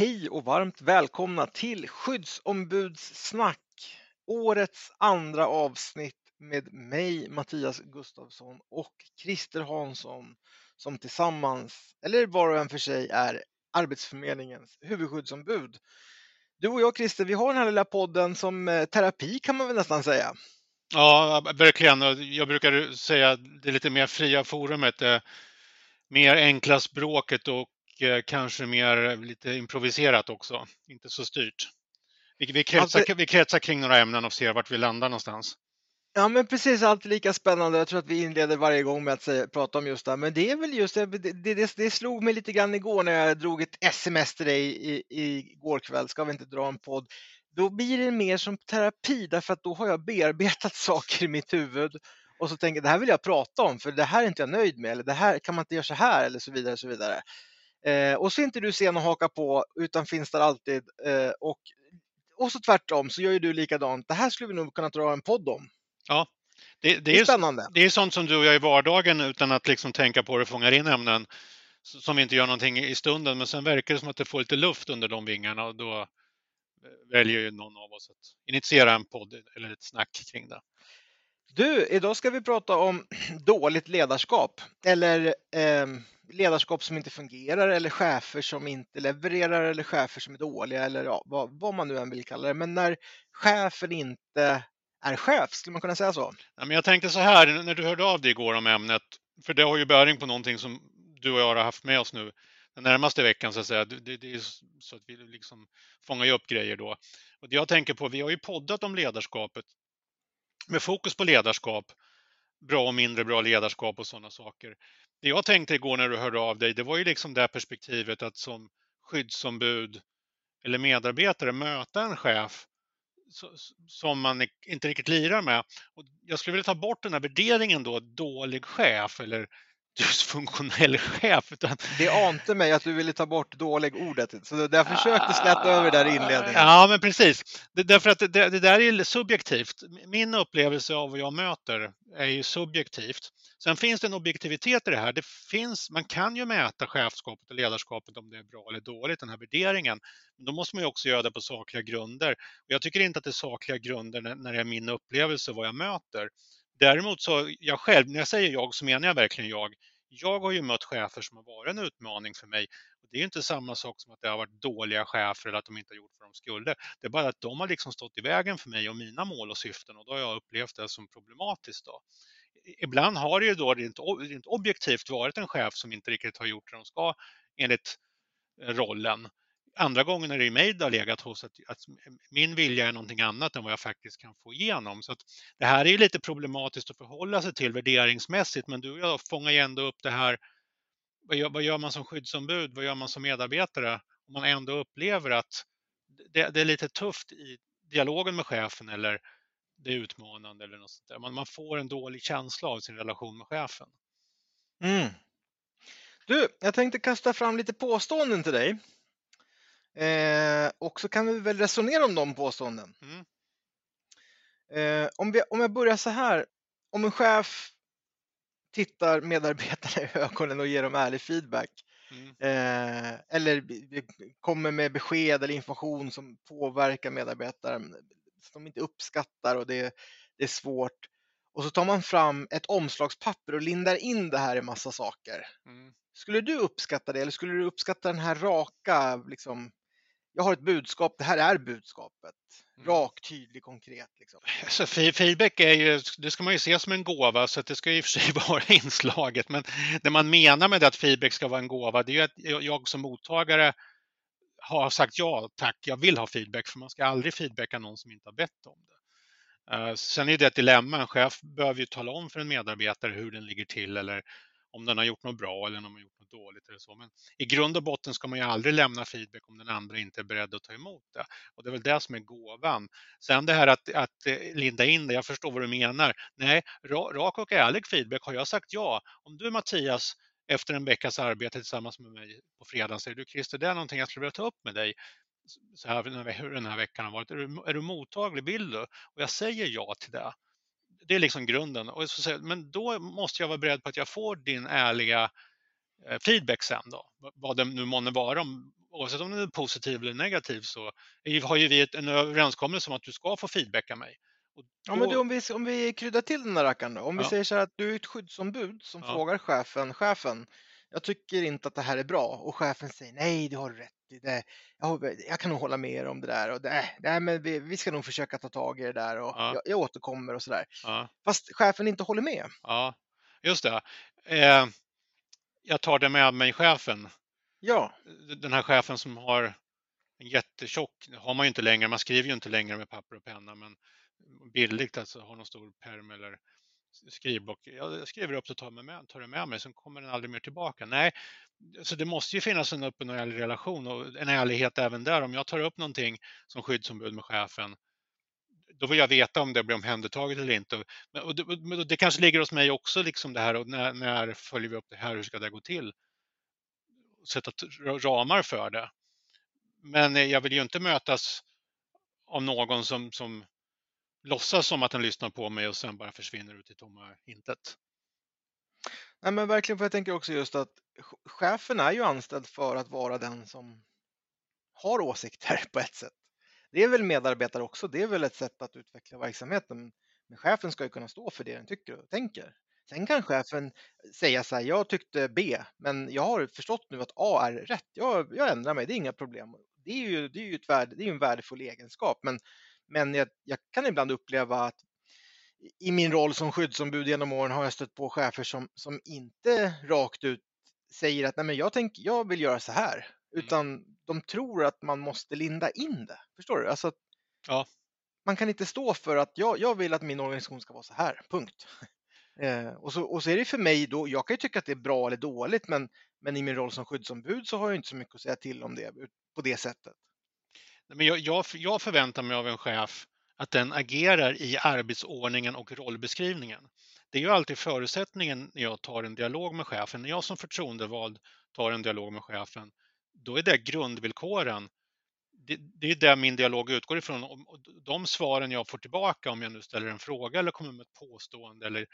Hej och varmt välkomna till Skyddsombudssnack. Årets andra avsnitt med mig Mattias Gustafsson och Christer Hansson som tillsammans, eller var och en för sig, är Arbetsförmedlingens huvudskyddsombud. Du och jag Christer, vi har den här lilla podden som eh, terapi kan man väl nästan säga. Ja, verkligen. Jag brukar säga det lite mer fria forumet, det mer enkla språket och kanske mer lite improviserat också, inte så styrt. Vi, vi, kretsar, alltså, vi kretsar kring några ämnen och ser vart vi landar någonstans. Ja men precis, alltid lika spännande. Jag tror att vi inleder varje gång med att säga, prata om just det. Men det är väl just det, det, det, det slog mig lite grann igår när jag drog ett sms till dig i, i, igår kväll. Ska vi inte dra en podd? Då blir det mer som terapi därför att då har jag bearbetat saker i mitt huvud och så tänker jag det här vill jag prata om för det här är inte jag nöjd med eller det här kan man inte göra så här eller så vidare. Så vidare. Eh, och så är inte du sen att haka på utan finns där alltid. Eh, och, och så tvärtom så gör ju du likadant. Det här skulle vi nog kunna dra en podd om. Ja, det, det, det är, spännande. Det är sånt som du och jag i vardagen utan att liksom tänka på det fångar in ämnen som vi inte gör någonting i stunden. Men sen verkar det som att det får lite luft under de vingarna och då väljer ju någon av oss att initiera en podd eller ett snack kring det. Du, idag ska vi prata om dåligt ledarskap eller eh, ledarskap som inte fungerar eller chefer som inte levererar eller chefer som är dåliga eller ja, vad, vad man nu än vill kalla det. Men när chefen inte är chef, skulle man kunna säga så? Ja, men jag tänkte så här, när du hörde av dig igår om ämnet, för det har ju bäring på någonting som du och jag har haft med oss nu den närmaste veckan så att säga. Det, det är så att vi liksom fångar upp grejer då. Och det jag tänker på, vi har ju poddat om ledarskapet med fokus på ledarskap, bra och mindre bra ledarskap och sådana saker det jag tänkte igår när du hörde av dig, det var ju liksom det perspektivet att som skyddsombud eller medarbetare möta en chef som man inte riktigt lirar med. Och jag skulle vilja ta bort den här värderingen då, dålig chef eller dysfunktionell chef. Utan... Det ante mig att du ville ta bort dålig ordet, så jag försökte släta över där i inledningen. Ja, men precis. Det, därför att det, det, där är subjektivt. Min upplevelse av vad jag möter är ju subjektivt. Sen finns det en objektivitet i det här. Det finns, man kan ju mäta chefskapet och ledarskapet om det är bra eller dåligt, den här värderingen. Men då måste man ju också göra det på sakliga grunder. Och jag tycker inte att det är sakliga grunder när, när det är min upplevelse vad jag möter. Däremot så, jag själv, när jag säger jag så menar jag verkligen jag. Jag har ju mött chefer som har varit en utmaning för mig. Det är inte samma sak som att det har varit dåliga chefer eller att de inte har gjort vad de skulle. Det är bara att de har liksom stått i vägen för mig och mina mål och syften och då har jag upplevt det som problematiskt. Då. Ibland har det ju då rent, rent objektivt varit en chef som inte riktigt har gjort det de ska enligt eh, rollen andra gången är det mig det har legat hos att, att, min vilja är någonting annat än vad jag faktiskt kan få igenom. Så att det här är lite problematiskt att förhålla sig till värderingsmässigt, men du och jag fångar ju ändå upp det här. Vad gör, vad gör man som skyddsombud? Vad gör man som medarbetare? Om man ändå upplever att det, det är lite tufft i dialogen med chefen eller det är utmanande eller något sånt där. Man, man får en dålig känsla av sin relation med chefen. Mm. Du, jag tänkte kasta fram lite påståenden till dig Eh, och så kan vi väl resonera om de påståenden. Mm. Eh, om, vi, om jag börjar så här, om en chef tittar medarbetarna i ögonen och ger dem ärlig feedback mm. eh, eller kommer med besked eller information som påverkar medarbetaren som de inte uppskattar och det, det är svårt. Och så tar man fram ett omslagspapper och lindar in det här i massa saker. Mm. Skulle du uppskatta det eller skulle du uppskatta den här raka liksom, jag har ett budskap, det här är budskapet. Mm. Rak, tydlig, konkret. Liksom. Så feedback är ju, det ska man ju se som en gåva så det ska i och för sig vara inslaget. Men det man menar med det att feedback ska vara en gåva, det är ju att jag som mottagare har sagt ja tack, jag vill ha feedback för man ska aldrig feedbacka någon som inte har bett om det. Eh, sen är det ett dilemma, en chef behöver ju tala om för en medarbetare hur den ligger till eller om den har gjort något bra eller om den har gjort något dåligt eller så. Men i grund och botten ska man ju aldrig lämna feedback om den andra inte är beredd att ta emot det. Och det är väl det som är gåvan. Sen det här att, att eh, linda in det, jag förstår vad du menar. Nej, rak och ärlig feedback, har jag sagt ja, om du Mattias efter en veckas arbete tillsammans med mig på fredagen säger du Christer, det är någonting jag skulle vilja ta upp med dig så här, hur den här veckan har varit. Är du, är du mottaglig? Vill du? Och jag säger ja till det det är liksom grunden. Och så, men då måste jag vara beredd på att jag får din ärliga eh, feedback sen då. Vad det nu månne vara om oavsett om den är positiv eller negativ så har ju vi en överenskommelse om att du ska få feedbacka mig. Då... Ja, men du, om, vi, om vi kryddar till den där rackaren då. Om vi säger så här att du är ett skyddsombud som ja. frågar chefen, chefen, jag tycker inte att det här är bra och chefen säger nej, det har du rätt i. Det, jag, jag kan nog hålla med er om det där och det, nej, men vi, vi ska nog försöka ta tag i det där och ja. jag, jag, återkommer och så där. Ja. Fast chefen inte håller med. Ja, just det. Eh, jag tar det med mig chefen. Ja. Den här chefen som har en jättetjock, har man ju inte längre, man skriver ju inte längre med papper och penna, men billigt alltså, har någon stor perm eller skrivblock. Jag skriver upp det och tar, med, tar det med mig, sen kommer den aldrig mer tillbaka. Nej, så det måste ju finnas en öppen och ärlig relation och en ärlighet även där. Om jag tar upp någonting som skyddsombud med chefen, då vill jag veta om det blir omhändertaget eller inte. Och det, och det kanske ligger hos mig också, liksom det här, och när, när följer vi upp det här, hur ska det gå till? Sätta ramar för det. Men eh, jag vill ju inte mötas av någon som, som låtsas som att den lyssnar på mig och sen bara försvinner ut i tomma intet. Nej men verkligen, för jag tänker också just att chefen är ju anställd för att vara den som har åsikter på ett sätt. Det är väl medarbetare också, det är väl ett sätt att utveckla verksamheten. Men chefen ska ju kunna stå för det den tycker och tänker. Sen kan chefen säga så här, jag tyckte B, men jag har förstått nu att A är rätt. Jag, jag ändrar mig, det är inga problem. Det är ju, det är ju ett värde, det är en värdefull egenskap, men men jag, jag, kan ibland uppleva att i min roll som skyddsombud genom åren har jag stött på chefer som, som inte rakt ut säger att Nej, men jag, tänk, jag vill göra så här, mm. utan de tror att man måste linda in det. Förstår du? Alltså, ja. Man kan inte stå för att jag, jag vill att min organisation ska vara så här, punkt. Eh, och, så, och så är det för mig då, jag kan ju tycka att det är bra eller dåligt, men, men i min roll som skyddsombud så har jag inte så mycket att säga till om det på det sättet. Men jag, jag, jag förväntar mig av en chef att den agerar i arbetsordningen och rollbeskrivningen. Det är ju alltid förutsättningen när jag tar en dialog med chefen. När jag som förtroendevald tar en dialog med chefen, då är det grundvillkoren. Det, det är där min dialog utgår ifrån. De svaren jag får tillbaka om jag nu ställer en fråga eller kommer med ett påstående eller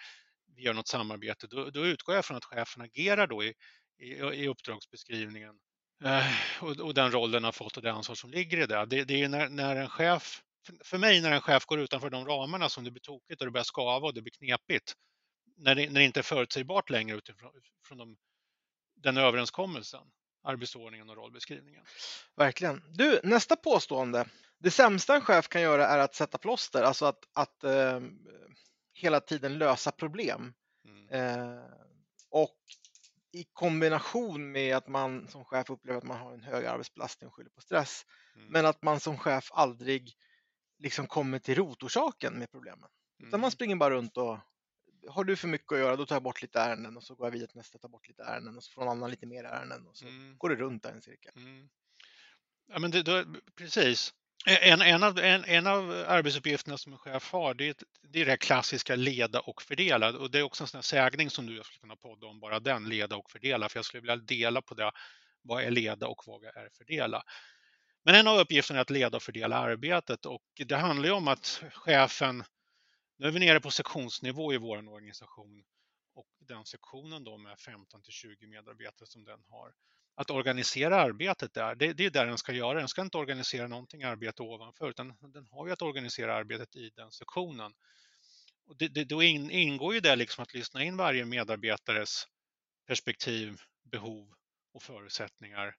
vi gör något samarbete, då, då utgår jag från att chefen agerar då i, i, i uppdragsbeskrivningen Eh, och, och, den rollen har fått och det ansvar som ligger i det. Det, det är när, när en chef, för mig när en chef går utanför de ramarna som det blir tokigt och det börjar skava och det blir knepigt. När det, när det inte är förutsägbart längre utifrån från de, den överenskommelsen, arbetsordningen och rollbeskrivningen. Verkligen. Du, nästa påstående. Det sämsta en chef kan göra är att sätta plåster, alltså att, att eh, hela tiden lösa problem. Mm. Eh, och i kombination med att man som chef upplever att man har en hög arbetsbelastning och skyller på stress. Mm. Men att man som chef aldrig liksom kommer till rotorsaken med problemen. Mm. Utan man mm. springer bara runt och har du för mycket att göra, då tar jag bort lite ärenden och så går jag vidare till nästa, tar bort lite ärenden och så får någon annan lite mer ärenden och så mm. går det runt där en cirkel. Mm. Ja, men det, då, precis. En, en, av, en, en av arbetsuppgifterna som en chef har, det är, det är det klassiska leda och fördela. Och det är också en sån här sägning som du skulle kunna podda om, bara den, leda och fördela. För jag skulle vilja dela på det, vad är leda och vad är fördela? Men en av uppgifterna är att leda och fördela arbetet och det handlar ju om att chefen, nu är vi nere på sektionsnivå i vår organisation och den sektionen då med 15 till 20 medarbetare som den har, att organisera arbetet där. Det, det, är där den ska göra. Den ska inte organisera någonting arbete ovanför utan den har ju att organisera arbetet i den sektionen. Och det, det, då ingår ju det liksom att lyssna in varje medarbetares perspektiv, behov och förutsättningar.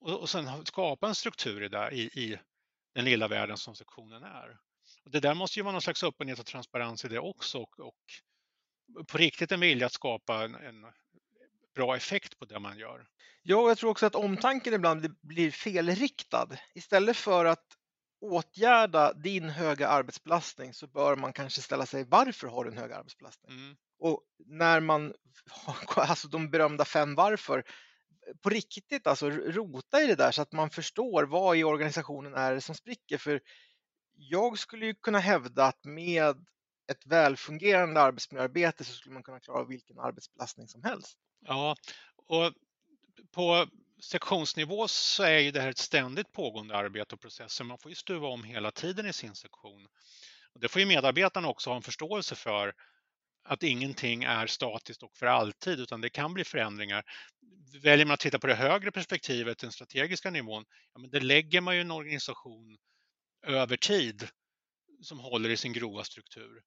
Och, och sen skapa en struktur i, där, i, i den lilla världen som sektionen är. Och det där måste ju vara någon slags öppenhet och transparens i det också och, och på riktigt en vilja att skapa en, en bra effekt på det man gör. Ja, jag tror också att omtanken ibland blir felriktad. Istället för att åtgärda din höga arbetsbelastning så bör man kanske ställa sig varför har du en hög arbetsbelastning? Mm. Och när man, alltså de berömda fem varför, på riktigt alltså rota i det där så att man förstår vad i organisationen är det som spricker. För jag skulle ju kunna hävda att med ett välfungerande arbetsmiljöarbete så skulle man kunna klara vilken arbetsbelastning som helst. Ja, och på sektionsnivå så är ju det här ett ständigt pågående arbete och processer. Man får ju stuva om hela tiden i sin sektion. Och det får ju medarbetarna också ha en förståelse för att ingenting är statiskt och för alltid, utan det kan bli förändringar. Väljer man att titta på det högre perspektivet, den strategiska nivån, ja, men det lägger man ju en organisation över tid som håller i sin grova struktur.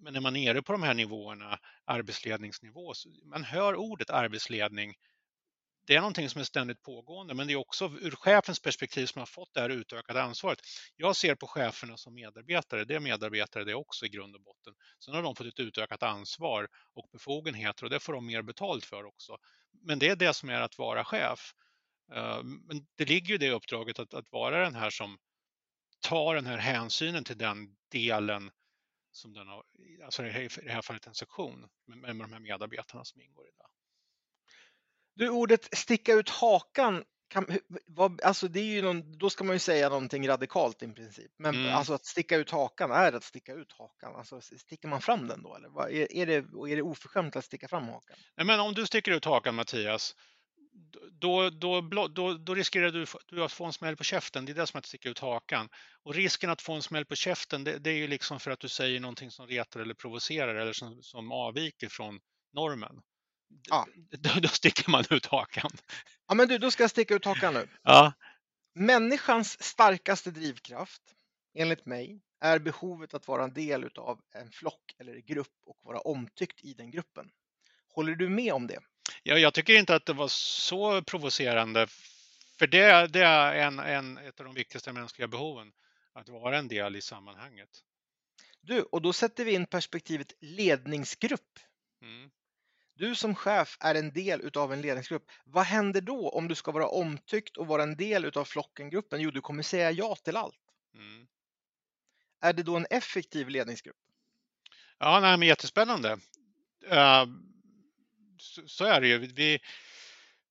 Men när man är nere på de här nivåerna, arbetsledningsnivå, man hör ordet arbetsledning det är någonting som är ständigt pågående, men det är också ur chefens perspektiv som har fått det här utökade ansvaret. Jag ser på cheferna som medarbetare, det är medarbetare det också i grund och botten. Sen har de fått ett utökat ansvar och befogenheter och det får de mer betalt för också. Men det är det som är att vara chef. Eh, men det ligger ju det uppdraget att, att vara den här som tar den här hänsynen till den delen som den har, alltså i det här fallet en sektion med, med de här medarbetarna som ingår i det. Du, ordet sticka ut hakan, kan, vad, alltså det är ju någon, då ska man ju säga någonting radikalt i princip. Men mm. alltså att sticka ut hakan är att sticka ut hakan. Alltså sticker man fram den då eller? Vad, är, är, det, är det oförskämt att sticka fram hakan? Nej, men om du sticker ut hakan Mattias, då, då, då, då riskerar du, du att få en smäll på käften. Det är det som att sticka ut hakan. Och risken att få en smäll på käften, det, det är ju liksom för att du säger någonting som retar eller provocerar eller som, som avviker från normen ja. då, då sticker man ut hakan. Ja, men du, då ska jag sticka ut hakan nu. Ja. Människans starkaste drivkraft, enligt mig, är behovet att vara en del av en flock eller grupp och vara omtyckt i den gruppen. Håller du med om det? Ja, jag tycker inte att det var så provocerande. För det, det är en, en, ett av de viktigaste mänskliga behoven, att vara en del i sammanhanget. Du, och då sätter vi in perspektivet ledningsgrupp. Mm. Du som chef är en del utav en ledningsgrupp. Vad händer då om du ska vara omtyckt och vara en del utav flockengruppen? Jo, du kommer säga ja till allt. Mm. Är det då en effektiv ledningsgrupp? Ja, nej, men jättespännande. Uh, så, så, är det ju. Vi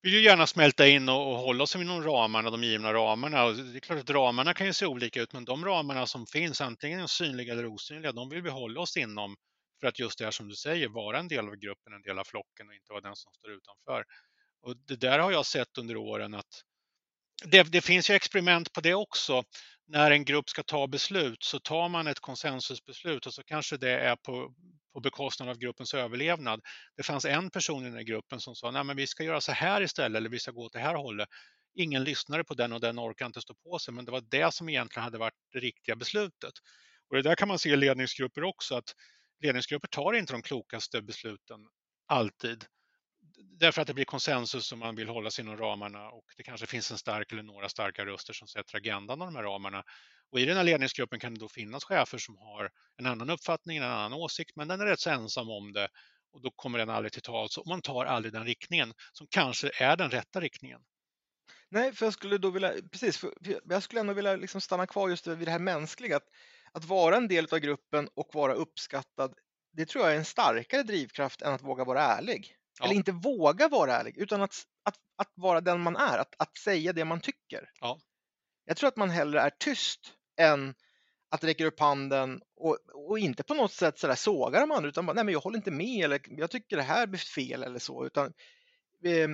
vill ju gärna smälta in och, och hålla oss inom ramarna, de givna ramarna. Och det är klart att ramarna kan ju se olika ut, men de ramarna som finns, antingen synliga eller osynliga, de vill vi hålla oss inom för att just det här som du säger, vara en del av gruppen, en del av flocken och inte vara den som står utanför. Och det där har jag sett under åren att det, det, finns ju experiment på det också. När en grupp ska ta beslut så tar man ett konsensusbeslut och så kanske det är på, på bekostnad av gruppens överlevnad. Det fanns en person i den här gruppen som sa, nej men vi ska göra så här istället eller vi ska gå åt det här hållet. Ingen lyssnade på den och den orkade inte stå på sig, men det var det som egentligen hade varit det riktiga beslutet. Och det där kan man se i ledningsgrupper också, att ledningsgrupper tar inte de klokaste besluten alltid. Därför att det blir konsensus och man vill hålla sig inom ramarna och det kanske finns en stark eller några starka röster som sätter agendan av de här ramarna. Och I den här ledningsgruppen kan det då finnas chefer som har en annan uppfattning, en annan åsikt, men den är rätt så ensam om det och då kommer den aldrig till tals och man tar aldrig den riktningen som kanske är den rätta riktningen. Nej, för jag skulle då vilja, precis, jag skulle ändå vilja liksom stanna kvar just vid det här mänskliga. Att att vara en del av gruppen och vara uppskattad, det tror jag är en starkare drivkraft än att våga vara ärlig. Ja. Eller inte våga vara ärlig, utan att, att, att vara den man är, att, att säga det man tycker. Ja. Jag tror att man hellre är tyst än att räcka upp handen och, och inte på något sätt sådär sågar de andra utan bara, nej men jag håller inte med eller jag tycker det här blir fel eller så. Utan, eh,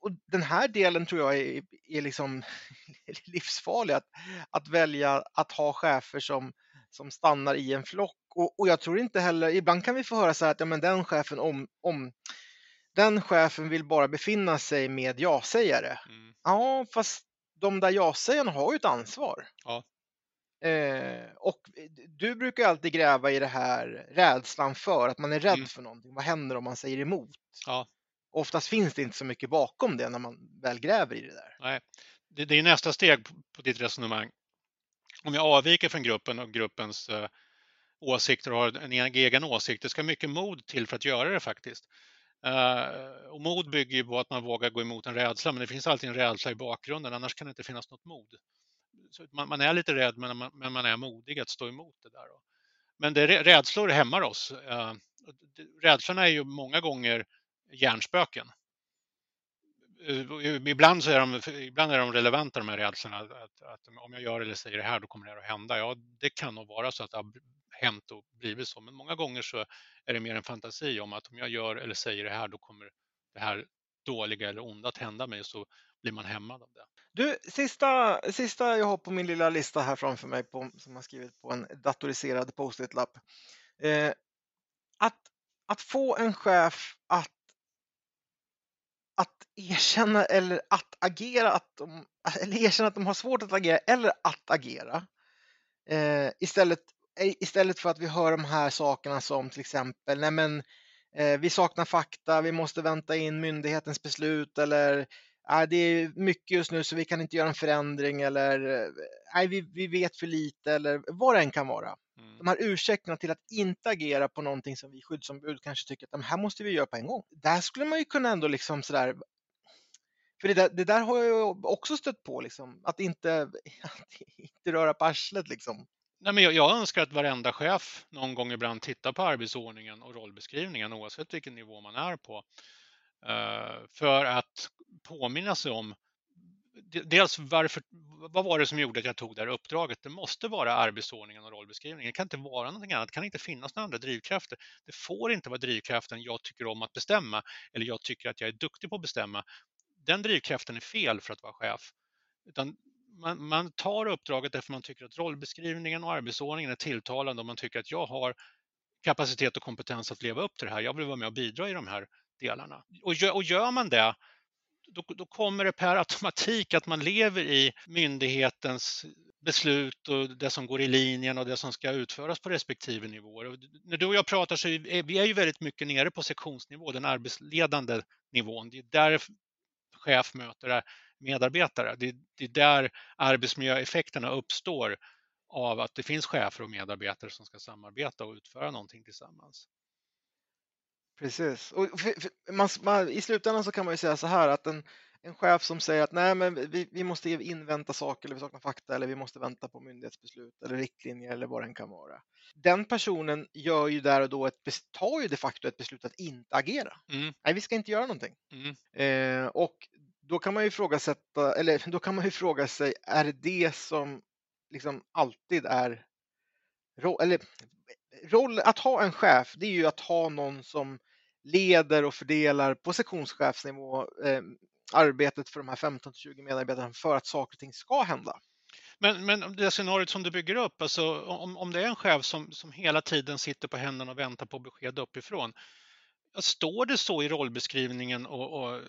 och den här delen tror jag är, är liksom livsfarlig, att, att välja att ha chefer som, som stannar i en flock. Och, och jag tror inte heller, ibland kan vi få höra så här att ja, men den chefen om, om den chefen vill bara befinna sig med ja-sägare. Mm. Ja, fast de där ja-sägarna har ju ett ansvar. Ja. Eh, och du brukar alltid gräva i det här rädslan för att man är rädd mm. för någonting. Vad händer om man säger emot? Ja. Oftast finns det inte så mycket bakom det när man väl gräver i det där. Nej, det, det är nästa steg på ditt resonemang. Om jag avviker från gruppen och gruppens eh, åsikter och har en egen åsikt, det ska mycket mod till för att göra det faktiskt. Uh, och mod bygger ju på att man vågar gå emot en rädsla, men det finns alltid en rädsla i bakgrunden, annars kan det inte finnas något mod. Man, man, är lite rädd, men man, men man, är modig att stå emot det där. Men det, rädslor hämmar oss. Eh, rädslorna är ju många gånger hjärnspöken. Eh, eh, ibland, så är de, ibland är de relevanta de här rädslorna. Att, att, om jag gör eller säger det här, då kommer det här att hända. Ja, det kan nog vara så att det har hänt och blivit så. Men många gånger så är det mer en fantasi om att om jag gör eller säger det här, då kommer det här dåliga eller onda att hända mig. Så blir man hämmad av det. Du, sista, sista jag har på min lilla lista här framför mig på, som jag skrivit på en datoriserad post-it-lapp. Eh, att att få en chef att att erkänna eller att agera, att de, eller erkänna att de har svårt att agera eller att agera. Eh, istället, eh, istället för att vi hör de här sakerna som till exempel, nej men eh, vi saknar fakta, vi måste vänta in myndighetens beslut eller nej, det är mycket just nu så vi kan inte göra en förändring eller eh, nej, vi, vi vet för lite eller vad det än kan vara. Mm. De här ursäkterna till att inte agera på någonting som vi skyddsombud kanske tycker att här måste vi göra på en gång. Där skulle man ju kunna ändå liksom sådär för det där, det där har jag också stött på, liksom, att, inte, att inte röra på arslet. Liksom. Nej, men jag, jag, önskar att varenda chef någon gång ibland tittar på arbetsordningen och rollbeskrivningen oavsett vilken nivå man är på. Eh, för att påminna sig om dels varför, vad var det som gjorde att jag tog det här uppdraget? Det måste vara arbetsordningen och rollbeskrivningen. Det kan inte vara någonting annat. Det kan inte finnas några andra drivkrafter. Det får inte vara drivkraften jag tycker om att bestämma eller jag tycker att jag är duktig på att bestämma. Den drivkraften är fel för att vara chef. Utan man, man tar uppdraget därför man tycker att rollbeskrivningen och arbetsordningen är tilltalande och man tycker att jag har kapacitet och kompetens att leva upp till det här. Jag vill vara med och bidra i de här delarna. Och gör, och gör man det då, då, kommer det per automatik att man lever i myndighetens beslut och det som går i linjen och det som ska utföras på respektive nivåer. När du och jag pratar så är vi är ju väldigt mycket nere på sektionsnivå, den arbetsledande nivån. Det är där chef möter medarbetare. Det, det är där arbetsmiljöeffekterna uppstår av att det finns chefer och medarbetare som ska samarbeta och utföra någonting tillsammans. Precis. Och för, för, man, man, I slutändan så kan man ju säga så här att en, en chef som säger att nej, men vi, vi måste invänta saker eller vi saknar fakta eller vi måste vänta på myndighetsbeslut eller riktlinjer eller vad det kan vara. Den personen gör ju där och då ett, tar ju de facto ett beslut att inte agera. Mm. Nej, vi ska inte göra någonting. Mm. Eh, och då kan man ju ifrågasätta, eller då kan man ju fråga sig, är det det som liksom alltid är eller roll, att ha en chef, det är ju att ha någon som leder och fördelar på sektionschefsnivå eh, arbetet för de här 15-20 medarbetarna för att saker och ting ska hända. Men, men det scenariot som du bygger upp, alltså om, om det är en chef som, som hela tiden sitter på händerna och väntar på besked uppifrån. Står det så i rollbeskrivningen och, och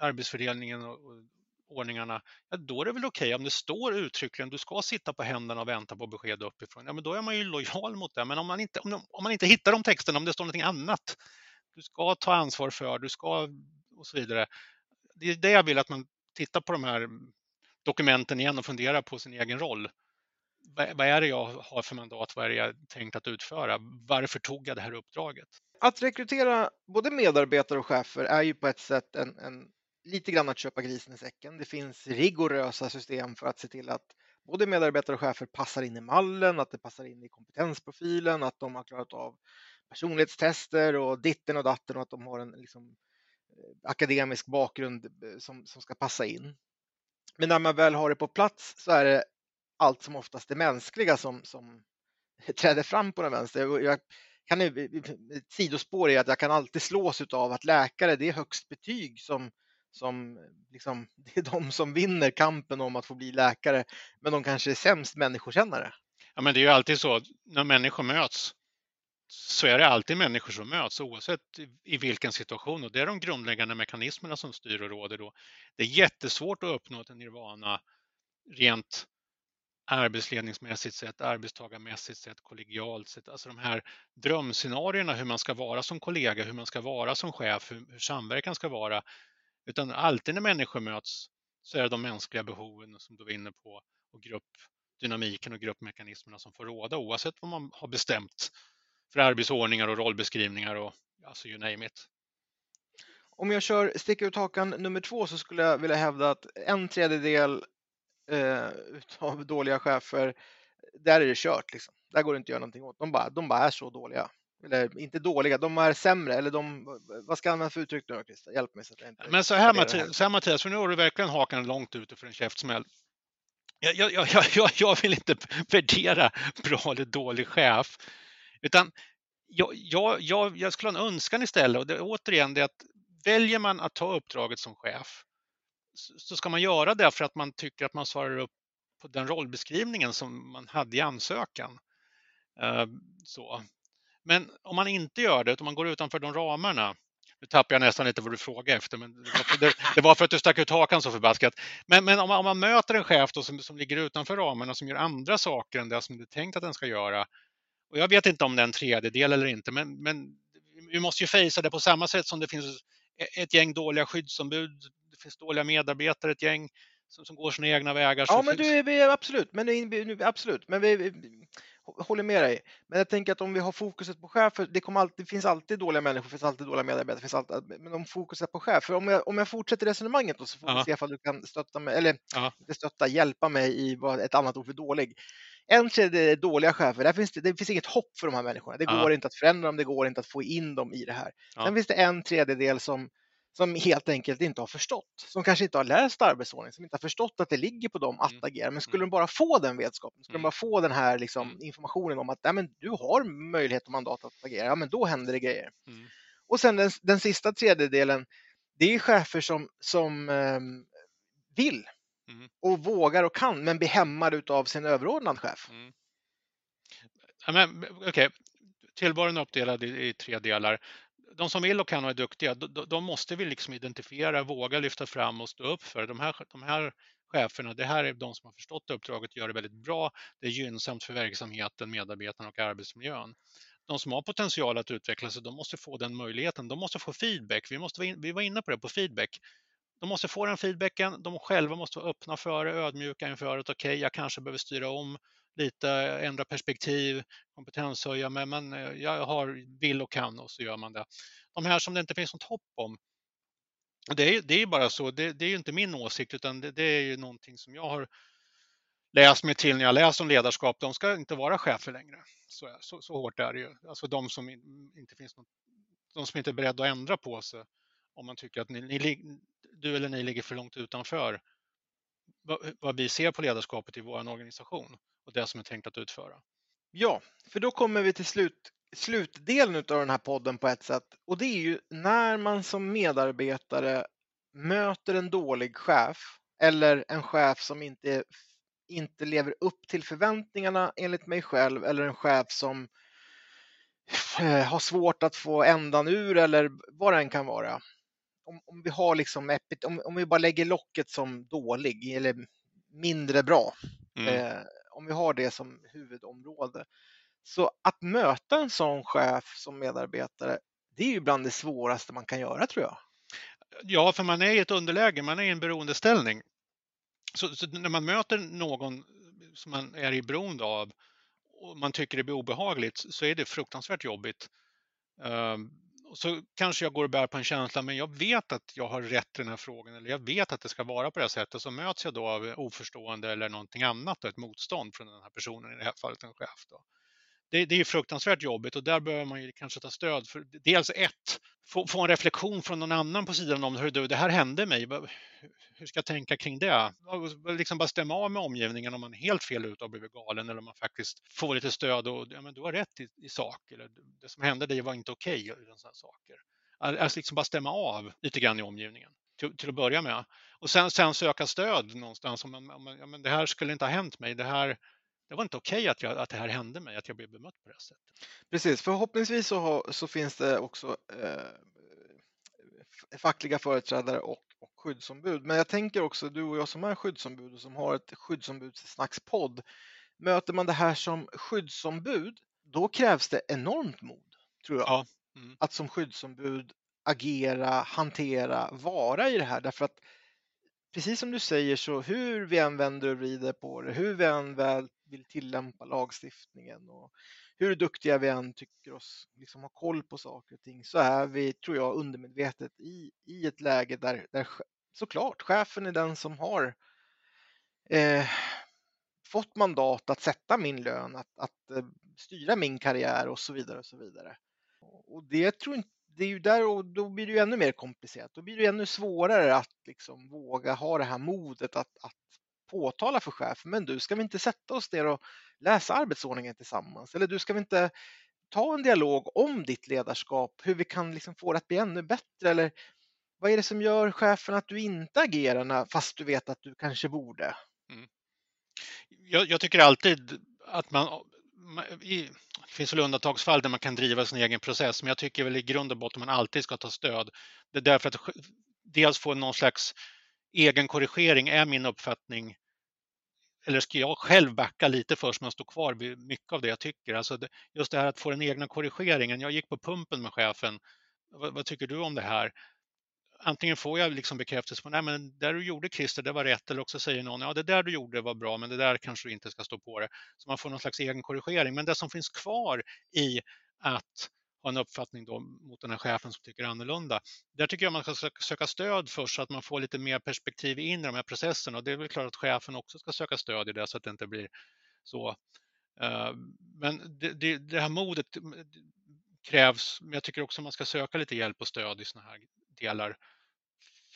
arbetsfördelningen och, och ordningarna, ja, då är det väl okej okay. om det står uttryckligen du ska sitta på händerna och vänta på besked uppifrån. Ja, men då är man ju lojal mot det. Men om man inte, om, om man inte hittar de texterna, om det står någonting annat, du ska ta ansvar för, du ska och så vidare. Det är det jag vill att man tittar på de här dokumenten igen och funderar på sin egen roll. Vad är det jag har för mandat? Vad är det jag tänkt att utföra? Varför tog jag det här uppdraget? Att rekrytera både medarbetare och chefer är ju på ett sätt en, en lite grann att köpa grisen i säcken. Det finns rigorösa system för att se till att både medarbetare och chefer passar in i mallen, att det passar in i kompetensprofilen, att de har klarat av personlighetstester och ditten och datten och att de har en liksom, eh, akademisk bakgrund eh, som, som ska passa in. Men när man väl har det på plats så är det allt som oftast det mänskliga som, som träder fram på den vänster. Jag kan, eh, ett sidospår är att jag kan alltid slås av att läkare, det är högst betyg som, som liksom, det är de som vinner kampen om att få bli läkare, men de kanske är sämst människokännare. Ja, men det är ju alltid så när människor möts så är det alltid människor som möts oavsett i vilken situation och det är de grundläggande mekanismerna som styr och råder då. Det är jättesvårt att uppnå ett nirvana rent arbetsledningsmässigt sett, arbetstagarmässigt sett, kollegialt sett. Alltså de här drömscenarierna hur man ska vara som kollega, hur man ska vara som chef, hur, hur samverkan ska vara. Utan alltid när människor möts så är det de mänskliga behoven som du var inne på och gruppdynamiken och gruppmekanismerna som får råda oavsett vad man har bestämt för arbetsordningar och rollbeskrivningar och alltså you name it. Om jag kör sticka ut hakan nummer två så skulle jag vilja hävda att en tredjedel eh, av dåliga chefer, där är det kört. Liksom. Där går det inte att göra någonting åt. De bara, de bara är så dåliga. Eller inte dåliga, de är sämre. Eller de, vad ska jag använda för uttryck nu Christer? Hjälp mig. Så att jag inte Men så här, Mattias, så här Mattias, för nu har du verkligen hakan långt ute för en käftsmäll. Jag, jag, jag, jag, vill inte värdera bra eller dålig chef. Utan jag, jag, jag, jag skulle ha en önskan istället och det, återigen det att väljer man att ta uppdraget som chef så ska man göra det för att man tycker att man svarar upp på den rollbeskrivningen som man hade i ansökan. Eh, så. Men om man inte gör det, om man går utanför de ramarna, nu tappar jag nästan lite vad du frågade efter, men det var för, det, var för att du stack ut hakan så förbaskat. Men, men om, man, om, man, möter en chef som, som ligger utanför ramarna, som gör andra saker än det som det är tänkt att den ska göra, och jag vet inte om det är en tredjedel eller inte, men, men vi måste ju fejsa det på samma sätt som det finns ett gäng dåliga skyddsombud, det finns dåliga medarbetare, ett gäng som, som går sina egna vägar. Ja, men du, vi, absolut, men nu, absolut, men vi, vi håller med dig. Men jag tänker att om vi har fokuset på chefer, det, kommer alltid, det finns alltid dåliga människor, det finns alltid dåliga medarbetare, finns alltid, men om fokuset på chef, för om jag, om jag fortsätter resonemanget då, så får vi se om du kan stötta mig, eller stötta, hjälpa mig i vad ett annat ord för dålig. En tredjedel är dåliga chefer, där finns det, det finns inget hopp för de här människorna. Det går inte att förändra dem, det går inte att få in dem i det här. Sen finns det en tredjedel som som helt enkelt inte har förstått, som kanske inte har läst arbetsordning, som inte har förstått att det ligger på dem att mm. agera. Men skulle mm. de bara få den vetskapen, skulle de mm. bara få den här liksom, informationen om att ja, men du har möjlighet och mandat att agera, ja, men då händer det grejer. Mm. Och sen den, den sista tredjedelen, det är chefer som, som um, vill mm. och vågar och kan, men blir hämmade av sin överordnad chef. Mm. Ja, men, okay. Tillvaron är uppdelad i, i tre delar de som vill och kan och är duktiga, de, de måste vi liksom identifiera, våga lyfta fram och stå upp för. De här, de här cheferna, det här är de som har förstått uppdraget, gör det väldigt bra. Det är gynnsamt för verksamheten, medarbetarna och arbetsmiljön. De som har potential att utveckla sig, de måste få den möjligheten. De måste få feedback. Vi, måste, vi var inne på det, på feedback. De måste få den feedbacken. De själva måste vara öppna för det, ödmjuka inför att okej, okay, jag kanske behöver styra om lite, ändra perspektiv, kompetenshöja, mig, men eh, jag har, vill och kan och så gör man det. De här som det inte finns något hopp om, det är, det är bara så, det, det är inte min åsikt utan det, det, är ju någonting som jag har läst mig till när jag läser om ledarskap. De ska inte vara chefer längre. Så, så, så hårt är det ju. Alltså de som inte finns något, de som inte är beredda att ändra på sig om man tycker att ni, ni, du eller ni ligger för långt utanför vad, vad vi ser på ledarskapet i vår organisation och det som är tänkt att utföra. Ja, för då kommer vi till slut, slutdelen av den här podden på ett sätt och det är ju när man som medarbetare möter en dålig chef eller en chef som inte, inte lever upp till förväntningarna enligt mig själv eller en chef som eh, har svårt att få ändan ur eller vad den kan vara. Om, om vi har liksom, om, om vi bara lägger locket som dålig eller mindre bra. Mm. Eh, om vi har det som huvudområde. Så att möta en sån chef som medarbetare, det är ju bland det svåraste man kan göra tror jag. Ja, för man är i ett underläge, man är i en beroendeställning. Så, så när man möter någon som man är i beroende av och man tycker det blir obehagligt så är det fruktansvärt jobbigt. Ehm, så kanske jag går och bär på en känsla, men jag vet att jag har rätt i den här frågan eller jag vet att det ska vara på det här sättet. Så möts jag då av oförstående eller någonting annat, ett motstånd från den här personen, i det här fallet en chef. Då det, det är fruktansvärt jobbigt och där behöver man ju kanske ta stöd för dels ett, få, få en reflektion från någon annan på sidan om hur du, det här hände mig. Hur ska jag tänka kring det? Liksom bara stämma av med omgivningen om man är helt fel ute och blivit galen eller om man faktiskt får lite stöd och ja, men du har rätt i, i sak. Eller, det som hände dig var inte okej. Okay, saker. Alltså liksom bara stämma av lite grann i omgivningen till, till att börja med. Och sen, sen söka stöd någonstans. Om man, om man, ja, men det här skulle inte ha hänt mig. Det här, det var inte okej okay att, att det här hände mig, att jag blev bemött på det här sättet. Precis, förhoppningsvis så, har, så finns det också eh, fackliga företrädare och, och skyddsombud. Men jag tänker också, du och jag som är skyddsombud och som har ett skyddsombudssnackspodd, möter man det här som skyddsombud, då krävs det enormt mod, tror jag. Ja. Mm. Att som skyddsombud agera, hantera, vara i det här. Därför att precis som du säger så hur vi än vänder och vrider på det, hur vi än väl vill tillämpa lagstiftningen och hur duktiga vi än tycker oss liksom ha koll på saker och ting så är vi, tror jag, undermedvetet i, i ett läge där, där såklart chefen är den som har eh, fått mandat att sätta min lön, att, att eh, styra min karriär och så vidare och så vidare. Och det tror inte det är ju där och då blir det ju ännu mer komplicerat. Då blir det ännu svårare att liksom våga ha det här modet att, att påtala för chefen, men du, ska vi inte sätta oss ner och läsa arbetsordningen tillsammans? Eller du, ska vi inte ta en dialog om ditt ledarskap, hur vi kan liksom få det att bli ännu bättre? Eller vad är det som gör chefen att du inte agerar fast du vet att du kanske borde? Mm. Jag, jag, tycker alltid att man, i, det finns väl undantagsfall där man kan driva sin egen process, men jag tycker väl i grund och botten man alltid ska ta stöd. Det är därför att dels få någon slags egen korrigering är min uppfattning. Eller ska jag själv backa lite först men stå kvar vid mycket av det jag tycker. Alltså det, just det här att få den egna korrigeringen. Jag gick på pumpen med chefen. Vad, vad tycker du om det här? Antingen får jag liksom bekräftelse på nej men det du gjorde Christer, det var rätt, eller också säger någon ja det där du gjorde var bra, men det där kanske du inte ska stå på det. Så man får någon slags egen korrigering. Men det som finns kvar i att ha en uppfattning då mot den här chefen som tycker annorlunda. Där tycker jag man ska söka stöd först så att man får lite mer perspektiv in i de här processerna. Och det är väl klart att chefen också ska söka stöd i det så att det inte blir så. Eh, men det, det, det här modet krävs, men jag tycker också man ska söka lite hjälp och stöd i sådana här delar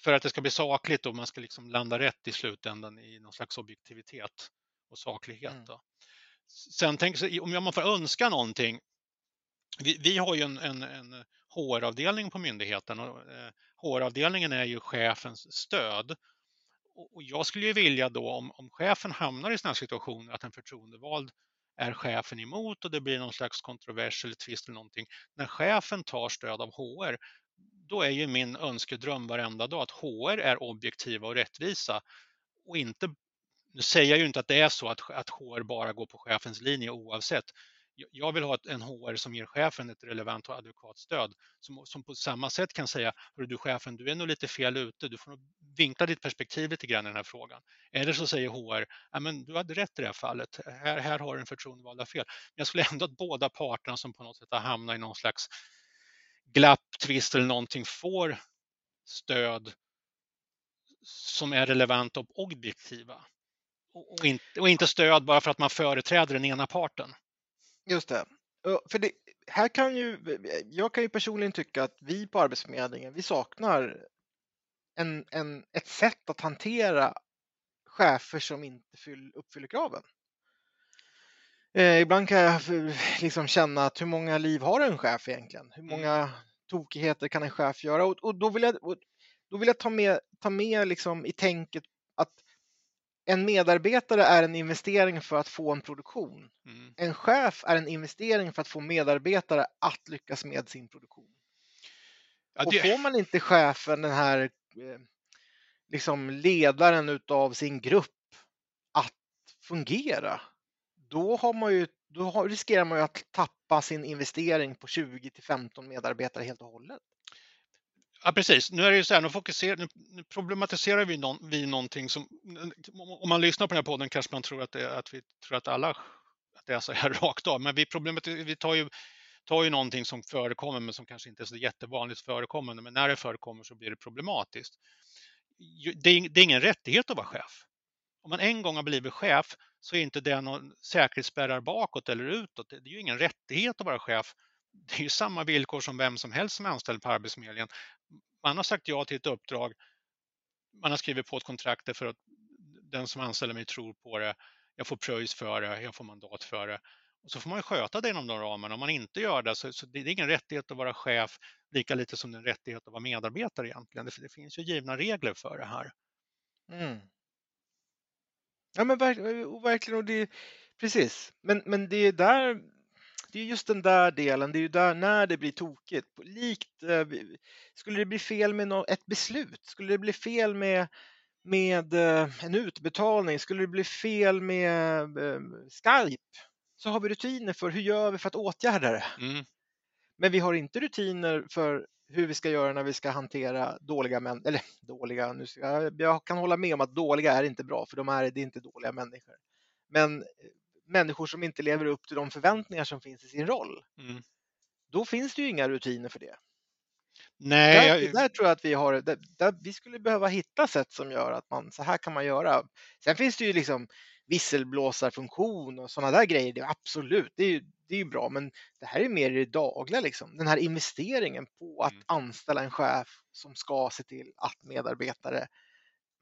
för att det ska bli sakligt och man ska liksom landa rätt i slutändan i någon slags objektivitet och saklighet. Mm. Sen tänk, om man får önska någonting. Vi, vi har ju en, en, en HR-avdelning på myndigheten och eh, HR-avdelningen är ju chefens stöd. Och jag skulle ju vilja då om, om chefen hamnar i sådana situationer att en förtroendevald är chefen emot och det blir någon slags kontrovers eller tvist eller någonting. När chefen tar stöd av HR, då är ju min önskedröm varenda dag att HR är objektiva och rättvisa och inte nu säger jag ju inte att det är så att, att HR bara går på chefens linje oavsett. Jag vill ha en HR som ger chefen ett relevant och adekvat stöd som, som på samma sätt kan säga, du chefen, du är nog lite fel ute, du får nog vinkla ditt perspektiv lite grann i den här frågan. Eller så säger HR, ja, men du hade rätt i det här fallet, här, här har du en förtroendevalda fel. Men jag skulle ändå att båda parterna som på något sätt har hamnat i någon slags glapp, tvist eller någonting får stöd som är relevanta och objektiva. Och inte, och inte stöd bara för att man företräder den ena parten. Just det. För det, här kan ju, jag kan ju personligen tycka att vi på Arbetsförmedlingen, vi saknar en, en, ett sätt att hantera chefer som inte fyll, uppfyller kraven. Eh, ibland kan jag liksom känna att hur många liv har en chef egentligen? Hur många mm. tokigheter kan en chef göra? Och, och då vill jag, då vill jag ta med, ta med liksom i tänket att en medarbetare är en investering för att få en produktion. Mm. En chef är en investering för att få medarbetare att lyckas med sin produktion. Ja. Och får man inte chefen, den här eh, liksom ledaren utav sin grupp att fungera, då, har man ju, då riskerar man ju att tappa sin investering på 20 till 15 medarbetare helt och hållet. Ja, precis. Nu är det ju så här, nu, fokuserar, nu problematiserar vi, någon, vi någonting som, om man lyssnar på den här podden kanske man tror att, det, att vi tror att alla att det är så här rakt av, men vi, vi tar ju tar ju någonting som förekommer men som kanske inte är så jättevanligt förekommande, men när det förekommer så blir det problematiskt. Det är, det är ingen rättighet att vara chef. Om man en gång har blivit chef så är inte det någon säkerhetsspärrar bakåt eller utåt. Det är ju ingen rättighet att vara chef. Det är ju samma villkor som vem som helst som är anställd på Arbetsförmedlingen. Man har sagt ja till ett uppdrag, man har skrivit på ett kontrakt för att den som anställer mig tror på det, jag får pröjs för det, jag får mandat för det. Och så får man ju sköta det inom de ramarna. Om man inte gör det så, så det är ingen rättighet att vara chef, lika lite som det är en rättighet att vara medarbetare egentligen. Det, det finns ju givna regler för det här. Mm. Ja men verkligen, och det, precis. Men, men det är där, det är just den där delen, det är ju där när det blir tokigt. Likt, eh, skulle det bli fel med ett beslut, skulle det bli fel med, med eh, en utbetalning, skulle det bli fel med eh, Skype, så har vi rutiner för hur gör vi för att åtgärda det. Mm. Men vi har inte rutiner för hur vi ska göra när vi ska hantera dåliga människor, eller dåliga, nu ska jag, jag kan hålla med om att dåliga är inte bra, för de är, det är inte dåliga människor. Men eh, människor som inte lever upp till de förväntningar som finns i sin roll, mm. då finns det ju inga rutiner för det. Nej, där, jag... där tror jag att vi har, där, där, vi skulle behöva hitta sätt som gör att man, så här kan man göra. Sen finns det ju liksom visselblåsarfunktion och sådana där grejer, det, absolut, det är, ju, det är ju bra, men det här är mer det dagliga, liksom. den här investeringen på att mm. anställa en chef som ska se till att medarbetare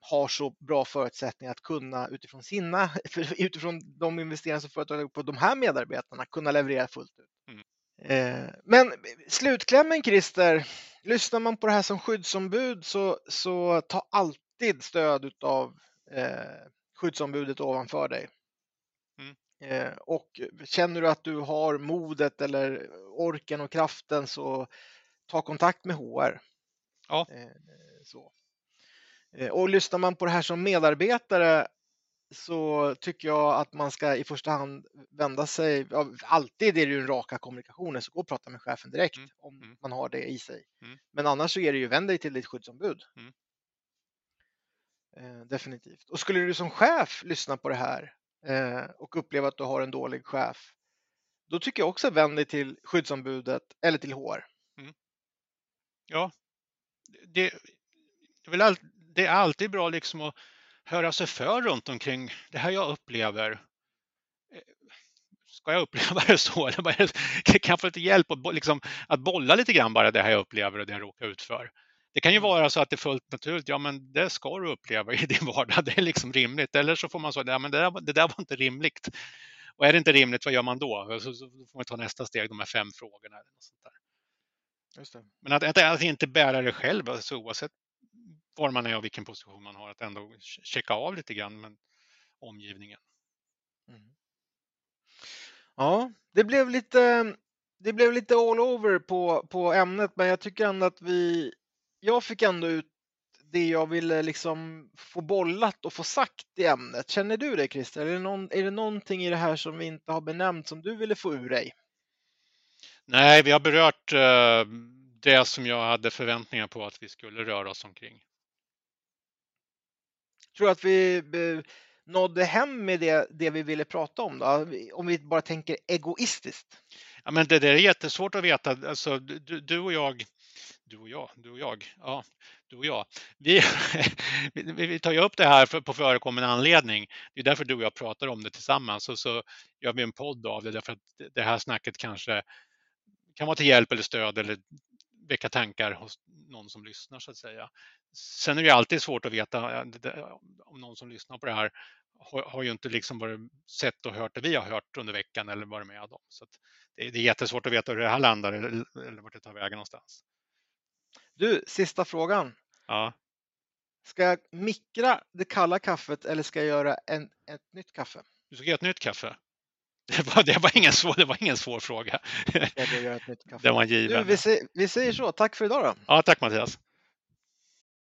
har så bra förutsättningar att kunna utifrån sina, utifrån de investeringar som företaget har på de här medarbetarna kunna leverera fullt ut. Mm. Eh, men slutklämmen Christer, lyssnar man på det här som skyddsombud så, så ta alltid stöd av eh, skyddsombudet ovanför dig. Mm. Eh, och känner du att du har modet eller orken och kraften så ta kontakt med HR. Ja. Eh, så. Eh, och lyssnar man på det här som medarbetare så tycker jag att man ska i första hand vända sig, alltid är det ju den raka kommunikationen, så gå och prata med chefen direkt mm. om mm. man har det i sig. Mm. Men annars så är det ju vänd dig till ditt skyddsombud. Eh, definitivt. Och skulle du som chef lyssna på det här eh, och uppleva att du har en dålig chef, då tycker jag också vänd dig till skyddsombudet eller till HR. Mm. Ja, det, det är alltid bra liksom att höra sig för runt omkring det här jag upplever. Eh, ska jag uppleva det så? Eller kan jag få lite hjälp att, liksom, att bolla lite grann bara det här jag upplever och det jag råkar ut för? Det kan ju mm. vara så att det är fullt naturligt, ja men det ska du uppleva i din vardag, det är liksom rimligt. Eller så får man säga, ja men det där, det där var inte rimligt. Och är det inte rimligt, vad gör man då? Så, så får man ta nästa steg, de här fem frågorna. Eller sånt där. Men att, att, att, inte bära det själv, alltså, oavsett var man är och vilken position man har, att ändå checka av lite grann med omgivningen. Mm. Ja, det blev lite det blev lite all over på, på ämnet, men jag tycker ändå att vi jag fick ändå ut det jag ville liksom få bollat och få sagt i ämnet. Känner du det Christer? Är det, någon, är det någonting i det här som vi inte har benämnt som du ville få ur dig? Nej, vi har berört uh, det som jag hade förväntningar på att vi skulle röra oss omkring. Tror du att vi uh, nådde hem med det, det vi ville prata om då? Om vi bara tänker egoistiskt. Ja, men det, det är jättesvårt att veta. Alltså, du, du och jag du och jag, du och jag, ja, du och jag. Vi, vi tar ju upp det här för, på förekommande anledning. Det är därför du och jag pratar om det tillsammans och så gör vi en podd av det därför att det här snacket kanske kan vara till hjälp eller stöd eller väcka tankar hos någon som lyssnar så att säga. Sen är det alltid svårt att veta om någon som lyssnar på det här har, ju inte liksom varit sett och hört det vi har hört under veckan eller varit med om. Så det, är jättesvårt att veta hur det här landar eller, eller vart det tar vägen någonstans. Du, sista frågan. Ja. Ska jag mikra det kalla kaffet eller ska jag göra en, ett nytt kaffe? Du ska göra ett nytt kaffe. Det var, det var, ingen, svår, det var ingen svår fråga. Det var given. Du, vi, säger, vi säger så. Tack för idag då. Ja, tack Mattias.